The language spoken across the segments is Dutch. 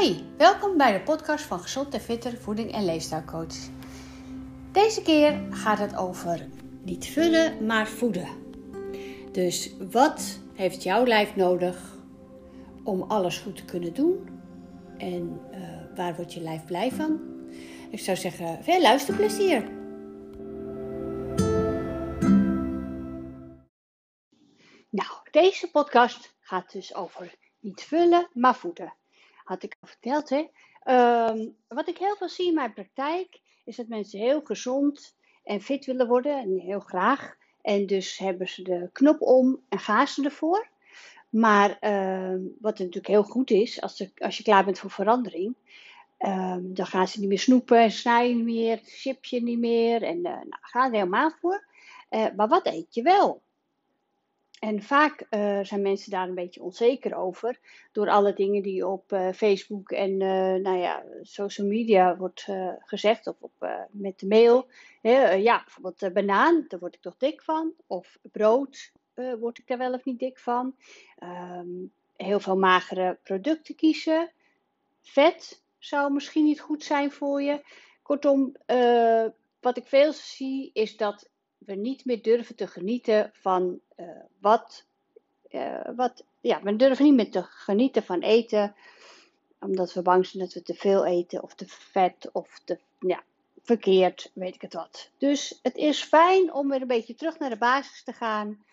Hoi, welkom bij de podcast van Gezond en Fitter Voeding en Leefstijlcoach. Deze keer gaat het over niet vullen, maar voeden. Dus wat heeft jouw lijf nodig om alles goed te kunnen doen? En uh, waar wordt je lijf blij van? Ik zou zeggen, veel luisterplezier! Nou, deze podcast gaat dus over niet vullen, maar voeden had ik al verteld. Hè? Ehm, wat ik heel veel zie in mijn praktijk is dat mensen heel gezond en fit willen worden en heel graag. En dus hebben ze de knop om en gaan ze ervoor. Maar uh, wat natuurlijk heel goed is, als, als je klaar bent voor verandering, ehm, dan gaan ze niet meer snoepen en snijden niet meer, chipje niet meer en uh, nou, gaan er helemaal voor. Uh, maar wat eet je wel? En vaak uh, zijn mensen daar een beetje onzeker over. Door alle dingen die op uh, Facebook en uh, nou ja, social media wordt gezegd. Of op, met de mail. ja, bijvoorbeeld banaan, daar word ik toch dik van. Of brood, word ik daar wel of niet dik van. Um, heel veel magere producten kiezen. Vet zou misschien niet goed zijn voor je. Kortom, wat ik veel zie is dat we niet meer durven te genieten van uh, wat, uh, wat. Ja, we durven niet meer te genieten van eten, omdat we bang zijn dat we te veel eten, of te vet, of te. Ja, verkeerd, weet ik het wat. Dus het is fijn om weer een beetje terug naar de basis te gaan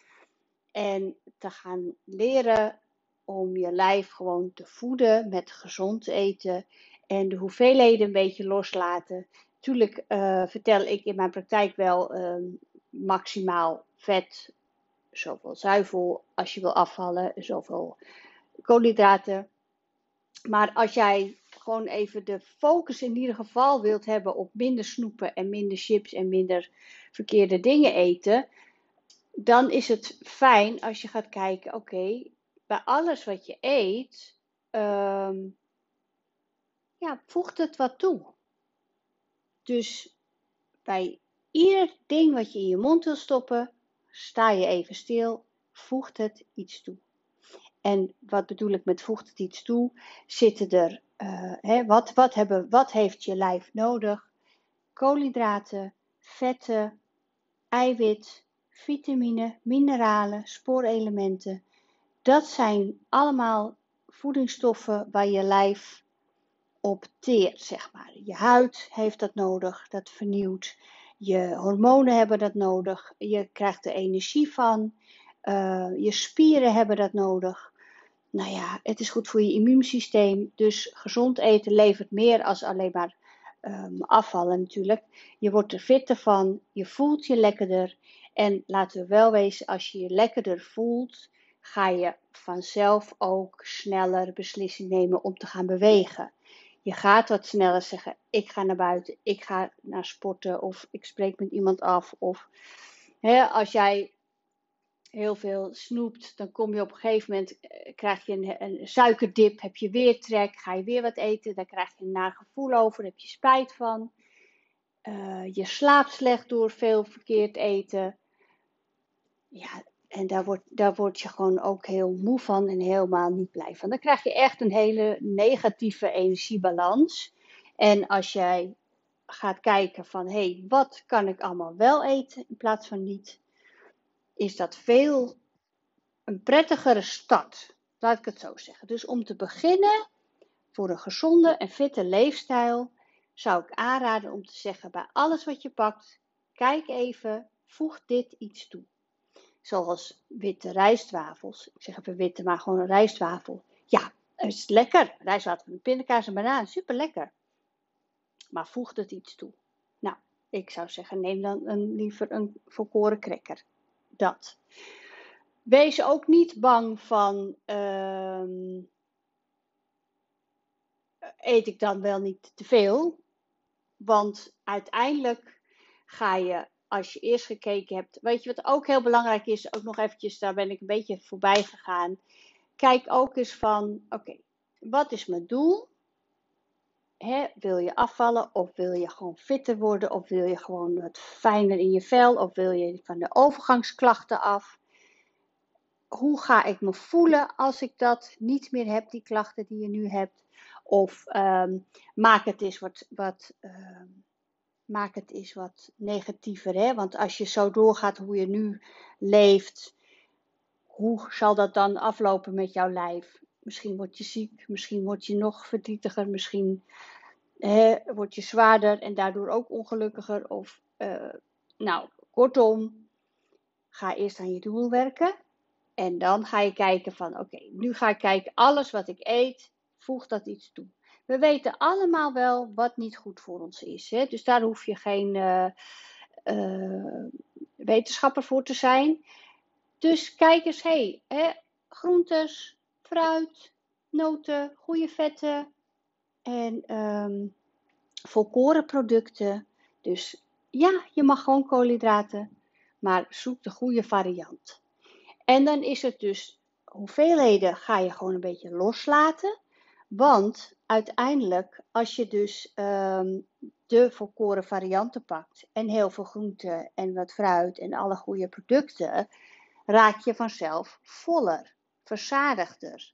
en te gaan leren om je lijf gewoon te voeden met gezond eten en de hoeveelheden een beetje loslaten. Natuurlijk uh, vertel ik in mijn praktijk wel um, maximaal vet, zoveel zuivel als je wil afvallen, zoveel koolhydraten. Maar als jij gewoon even de focus in ieder geval wilt hebben op minder snoepen en minder chips en minder verkeerde dingen eten, dan is het fijn als je gaat kijken, oké, bij alles wat je eet, um, ja, voegt het wat toe. Dus bij Ieder ding wat je in je mond wil stoppen, sta je even stil, voegt het iets toe. En wat bedoel ik met voegt het iets toe? Zitten er, uh, hè, wat, wat, hebben, wat heeft je lijf nodig? Koolhydraten, vetten, eiwit, vitamine, mineralen, spoorelementen. Dat zijn allemaal voedingsstoffen waar je lijf op teert, zeg maar. Je huid heeft dat nodig, dat vernieuwt. Je hormonen hebben dat nodig. Je krijgt er energie van. Uh, je spieren hebben dat nodig. Nou ja, het is goed voor je immuunsysteem. Dus gezond eten levert meer als alleen maar um, afvallen natuurlijk. Je wordt er fitter van. Je voelt je lekkerder. En laten we wel wezen, als je je lekkerder voelt, ga je vanzelf ook sneller beslissing nemen om te gaan bewegen. Je gaat wat sneller zeggen: ik ga naar buiten, ik ga naar sporten of ik spreek met iemand af. Of hè, als jij heel veel snoept, dan kom je op een gegeven moment, eh, krijg je een, suikerdip, heb je weer trek, ga je weer wat eten, dan krijg je een naar gevoel over, daar heb je spijt van. Uh, je slaapt slecht door veel verkeerd eten. Ja, en daar word, daar word je gewoon ook heel moe van en helemaal niet blij van. Dan krijg je echt een hele negatieve energiebalans. En als jij gaat kijken van, hé, hey, wat kan ik allemaal wel eten in plaats van niet, is dat veel een prettigere start. Laat ik het zo zeggen. Dus om te beginnen voor een gezonde en fitte leefstijl, zou ik aanraden om te zeggen bij alles wat je pakt, kijk even, voeg dit iets toe. Zoals witte rijstwafels. Ik zeg even witte, maar gewoon een rijstwafel. Ja, het is lekker. Rijstwafel met pindakaas en banaan, super lekker. Maar voegt het iets toe? Nou, ik zou zeggen, neem dan een, liever een volkoren cracker. Dat. Wees ook niet bang van. Uh, eet ik dan wel niet te veel? Want uiteindelijk ga je als je eerst gekeken hebt. Weet je wat ook heel belangrijk is? Ook nog eventjes, daar ben ik een beetje voorbij gegaan. Kijk ook eens van, oké, wat is mijn doel? wil je afvallen of wil je gewoon fitter worden? Of wil je gewoon wat fijner in je vel? Of wil je van de overgangsklachten af? Hoe ga ik me voelen als ik dat niet meer heb, die klachten die je nu hebt? Of ehm, maak het eens wat, wat, ehm, maak het eens wat negatiever. Hè? Want als je zo doorgaat hoe je nu leeft, hoe zal dat dan aflopen met jouw lijf? Misschien word je ziek, misschien word je nog verdrietiger, misschien hè, word je zwaarder en daardoor ook ongelukkiger. Of, uh, nou, kortom, ga eerst aan je doel werken. En dan ga je kijken van, oké, nu ga ik kijken, alles wat ik eet, voegt dat iets toe. We weten allemaal wel wat niet goed voor ons is. Hè? Dus daar hoef je geen uh, uh, wetenschapper voor te zijn. Dus kijk eens, hey, groentes, fruit, noten, goede vetten en um, volkoren producten. Dus ja, je mag gewoon koolhydraten, maar zoek de goede variant. En dan is het dus, hoeveelheden ga je gewoon een beetje loslaten. Want uiteindelijk, als je dus um, de volkoren varianten pakt en heel veel groenten en wat fruit en alle goede producten, raak je vanzelf voller, verzadigder.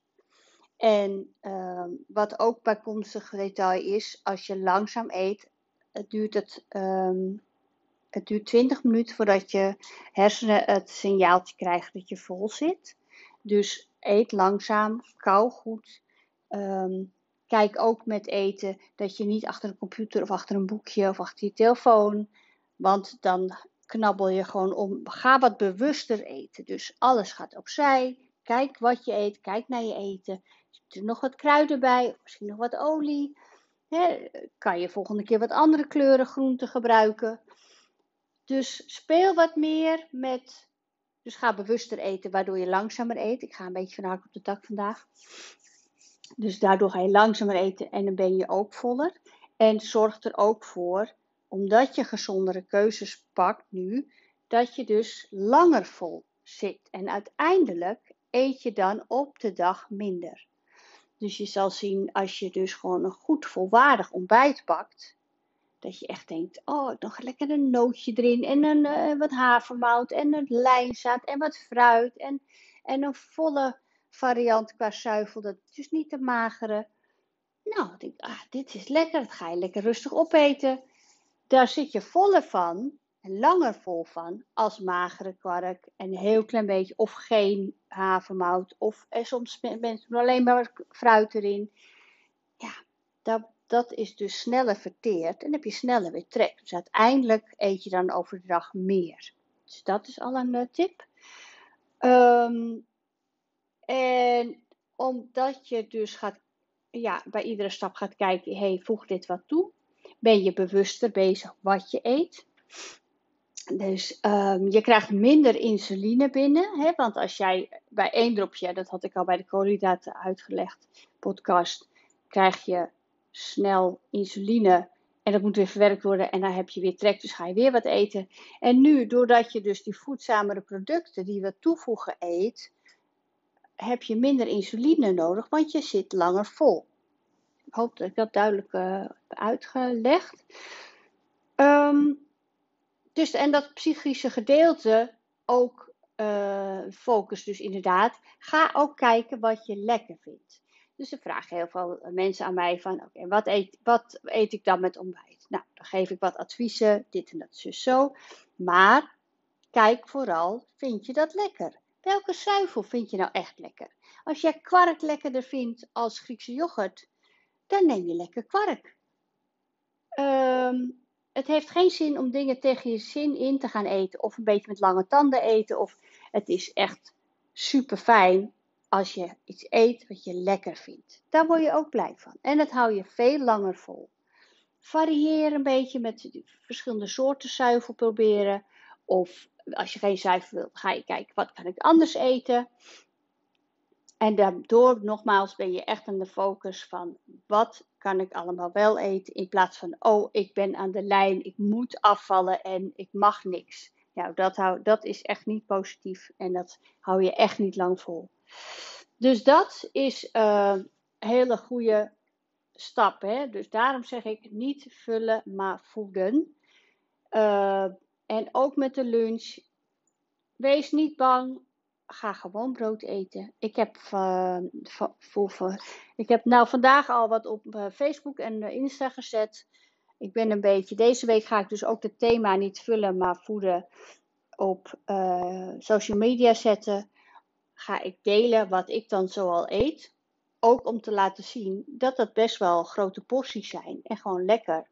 En uh, wat ook bijkomstig detail is, als je langzaam eet, het duurt het, um, het duurt 20 minuten voordat je hersenen het signaaltje krijgen dat je vol zit. Dus eet langzaam, kou goed. Um, kijk ook met eten dat je niet achter een computer of achter een boekje of achter je telefoon, want dan knabbel je gewoon om. Ga wat bewuster eten. Dus alles gaat opzij. Kijk wat je eet. Kijk naar je eten. Zit er nog wat kruiden bij? Misschien nog wat olie? kan je volgende keer wat andere kleuren groenten gebruiken? Dus speel wat meer met. Dus ga bewuster eten, waardoor je langzamer eet. Ik ga een beetje van op de tak vandaag. Dus daardoor ga je langzamer eten en dan ben je ook voller. En zorg er ook voor omdat je gezondere keuzes pakt nu, dat je dus langer vol zit. En uiteindelijk eet je dan op de dag minder. Dus je zal zien als je dus gewoon een goed volwaardig ontbijt pakt, dat je echt denkt, oh, nog lekker een nootje erin en een, uh, wat havermout en een lijnzaad en wat fruit en, en een volle variant qua zuivel, dat is dus niet te magere. Nou, ik ah, dit is lekker, dat ga je lekker rustig opeten daar zit je voller van, en langer vol van, als magere kwark en een heel klein beetje, of geen havermout, of en soms mensen alleen maar fruit erin. Ja, dat, dat is dus sneller verteerd en heb je sneller weer trek. Dus uiteindelijk eet je dan over de dag meer. Dus dat is al een uh, tip. Um, en omdat je dus gaat, ja, bij iedere stap gaat kijken, hey, voeg dit wat toe ben je bewuster bezig wat je eet. Dus um, je krijgt minder insuline binnen. Hè? Want als jij bij één dropje, dat had ik al bij de koolhydraten uitgelegd, podcast, krijg je snel insuline. En dat moet weer verwerkt worden en dan heb je weer trek, dus ga je weer wat eten. En nu, doordat je dus die voedzamere producten die we toevoegen eet, heb je minder insuline nodig, want je zit langer vol. Ik hoop dat ik dat duidelijk uh, heb uitgelegd. Um, dus, en dat psychische gedeelte ook uh, focus dus inderdaad. Ga ook kijken wat je lekker vindt. Dus er vragen heel veel mensen aan mij van, oké, wat, eet, wat eet ik dan met ontbijt? Nou, dan geef ik wat adviezen, dit en dat, zo. Maar kijk vooral, vind je dat lekker? Welke zuivel vind je nou echt lekker? Als jij kwark lekkerder vindt als Griekse yoghurt, dan neem je lekker kwark. Um, het heeft geen zin om dingen tegen je zin in te gaan eten. Of een beetje met lange tanden eten. Of het is echt super fijn als je iets eet wat je lekker vindt. Daar word je ook blij van. En dat hou je veel langer vol. Varieer een beetje met verschillende soorten zuivel proberen. Of als je geen zuivel wilt, ga je kijken wat kan ik anders eten. En daardoor, nogmaals, ben je echt aan de focus van wat kan ik allemaal wel eten. In plaats van, oh, ik ben aan de lijn, ik moet afvallen en ik mag niks. Nou, dat, hou, dat is echt niet positief en dat hou je echt niet lang vol. Dus dat is een hele goede stap. Hè? Dus daarom zeg ik niet vullen, maar voeden. Uh, en ook met de lunch. Wees niet bang ga gewoon brood eten. Ik heb, uh, ik heb nou vandaag al wat op uh, Facebook en uh, Insta gezet. Ik ben een beetje, deze week ga ik dus ook het thema niet vullen, maar voeden op social media zetten. Ga ik delen wat ik dan zoal eet. Ook om te laten zien dat dat best wel grote porties zijn en gewoon lekker.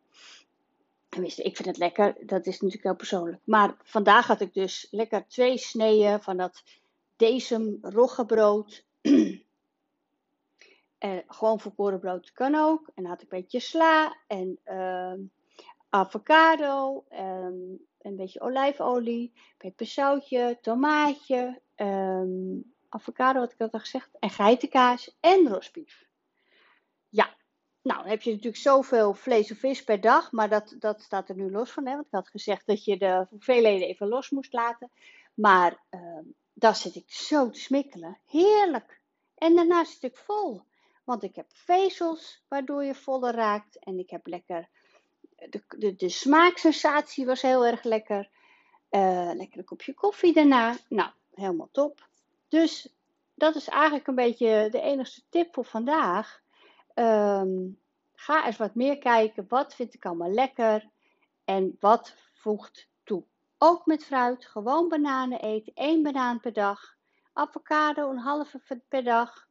Tenminste, ik vind het lekker. Dat is natuurlijk heel persoonlijk. Maar vandaag had ik dus lekker twee sneeën van dat deze roggebrood. en gewoon volkoren brood kan ook. En dan had ik een beetje sla en uh, avocado. En een beetje olijfolie. Peperzoutje, tomaatje. Um, avocado, wat ik al gezegd. En geitenkaas en rosbief. Ja, nou, dan heb je natuurlijk zoveel vlees of vis per dag, maar dat, dat staat er nu los van. Hè? Want ik had gezegd dat je de hoeveelheden even los moest laten. Maar uh, daar zit ik zo te smikkelen. Heerlijk. En daarna zit ik vol. Want ik heb vezels waardoor je voller raakt. En ik heb lekker. De, de, de smaaksensatie was heel erg lekker. Uh, lekker een kopje koffie daarna. Nou, helemaal top. Dus dat is eigenlijk een beetje de enige tip voor vandaag. Um, ga eens wat meer kijken. Wat vind ik allemaal lekker? En wat voegt toe? Ook met fruit. Gewoon bananen eten. één banaan per dag. Avocado een halve per dag.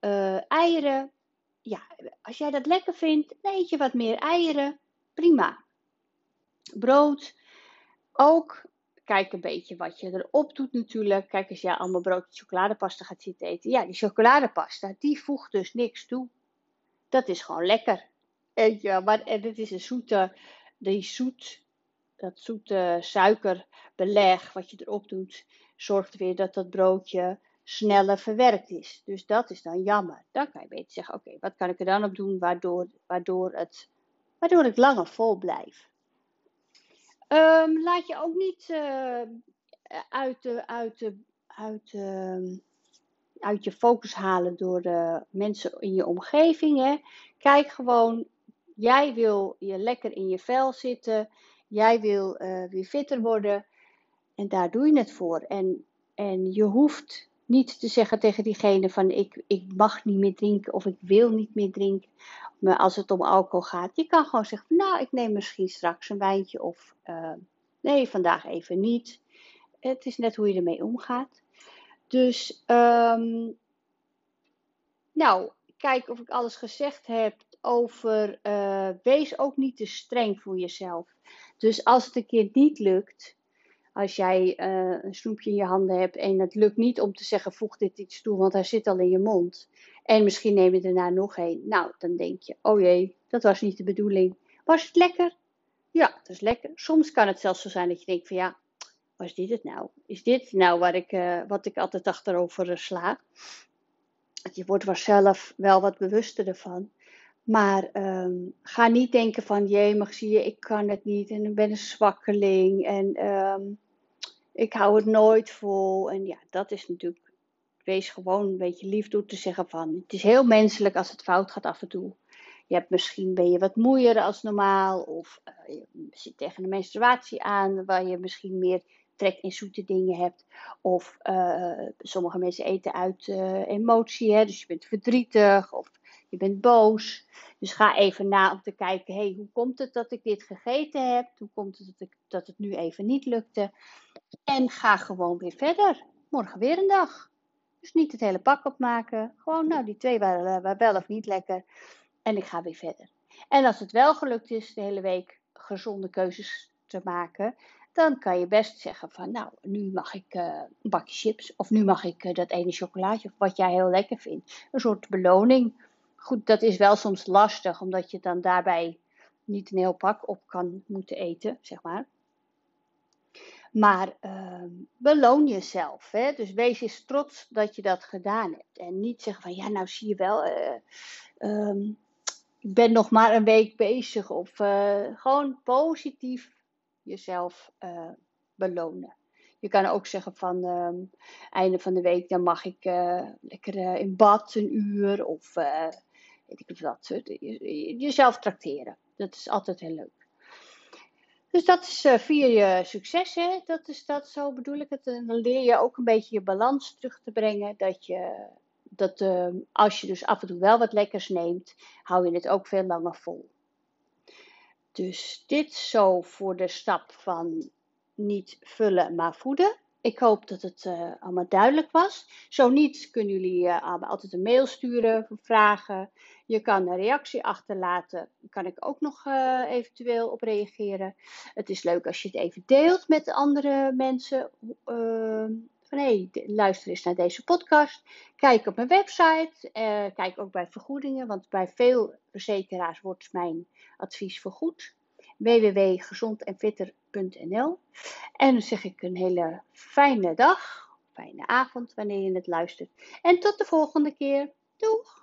Uh, eieren. Ja, als jij dat lekker vindt, eet je wat meer eieren. Prima. Brood. Ook kijk een beetje wat je erop doet natuurlijk. Kijk, als jij allemaal brood met chocoladepasta gaat zitten eten. Ja, die chocoladepasta, die voegt dus niks toe dat is gewoon lekker. En, ja, maar, en het is een zoete, die zoet, dat zoete suikerbeleg wat je erop doet, zorgt weer dat dat broodje sneller verwerkt is. Dus dat is dan jammer. Dan kan je beter zeggen, oké, wat kan ik er dan op doen waardoor, waardoor, het, waardoor ik langer vol blijf. Um, laat je ook niet uh, uit de, uit de, uit de, uit je focus halen door de mensen in je omgeving. Hè. Kijk gewoon, jij wil je lekker in je vel zitten. Jij wil uh, weer fitter worden. En daar doe je het voor. En, en je hoeft niet te zeggen tegen diegene van ik, ik mag niet meer drinken of ik wil niet meer drinken. Maar als het om alcohol gaat. Je kan gewoon zeggen, nou ik neem misschien straks een wijntje of uh, nee vandaag even niet. Het is net hoe je ermee omgaat. Dus, um, nou, kijk of ik alles gezegd heb over. Uh, wees ook niet te streng voor jezelf. Dus als het een keer niet lukt, als jij uh, een snoepje in je handen hebt en het lukt niet om te zeggen: voeg dit iets toe, want hij zit al in je mond. En misschien neem je daarna nog een. Nou, dan denk je: oh jee, dat was niet de bedoeling. Was het lekker? Ja, het is lekker. Soms kan het zelfs zo zijn dat je denkt: van ja, was dit het nou? Is dit nou waar ik, uh, wat ik altijd achterover uh, sla? Je wordt zelf wel wat bewuster ervan. Maar um, ga niet denken van, jee, mag zie je, ik kan het niet en ik ben een zwakkeling en um, ik hou het nooit vol. En ja, dat is natuurlijk, wees gewoon een beetje lief door te zeggen van, het is heel menselijk als het fout gaat af en toe. Je hebt misschien ben je wat moeier als normaal of uh, je zit tegen de menstruatie aan waar je misschien meer trek in zoete dingen hebt. Of uh, sommige mensen eten uit uh, emotie, hè? dus je bent verdrietig of je bent boos. Dus ga even na om te kijken, hey, hoe komt het dat ik dit gegeten heb? Hoe komt het dat, ik, dat het nu even niet lukte? En ga gewoon weer verder. Morgen weer een dag. Dus niet het hele pak opmaken. Gewoon, nou, die twee waren, waren wel of niet lekker. En ik ga weer verder. En als het wel gelukt is de hele week gezonde keuzes te maken, dan kan je best zeggen van, nou, nu mag ik uh, een bakje chips of nu mag ik uh, dat ene chocolaatje of wat jij heel lekker vindt. Een soort beloning. Goed, dat is wel soms lastig, omdat je dan daarbij niet een heel pak op kan moeten eten, zeg maar. Maar uh, beloon jezelf. Hè? Dus wees eens trots dat je dat gedaan hebt. En niet zeggen van, ja, nou zie je wel, um, ik ben nog maar een week bezig. Of gewoon positief jezelf uh, belonen. Je kan ook zeggen van um, einde van de week, dan mag ik uh, lekker uh, in bad een uur of weet ik wat. Jezelf trakteren. Dat is altijd heel leuk. Dus dat is via je succes, hè? Dat is dat, zo bedoel ik het. En dan leer je ook een beetje je balans terug te brengen. Dat je, dat uh, als je dus af en toe wel wat lekkers neemt, hou je het ook veel langer vol. Dus dit zo voor de stap van niet vullen, maar voeden. Ik hoop dat het uh, allemaal duidelijk was. Zo niet, kunnen jullie uh, altijd een mail sturen voor vragen. Je kan een reactie achterlaten. Daar kan ik ook nog uh, eventueel op reageren. Het is leuk als je het even deelt met andere mensen. Hé, hey, luister eens naar deze podcast. Kijk op mijn website. kijk ook bij vergoedingen, want bij veel verzekeraars wordt mijn advies vergoed www.gezondenfitter.nl. En dan zeg ik een hele fijne dag, fijne avond wanneer je het luistert. En tot de volgende keer. Doeg!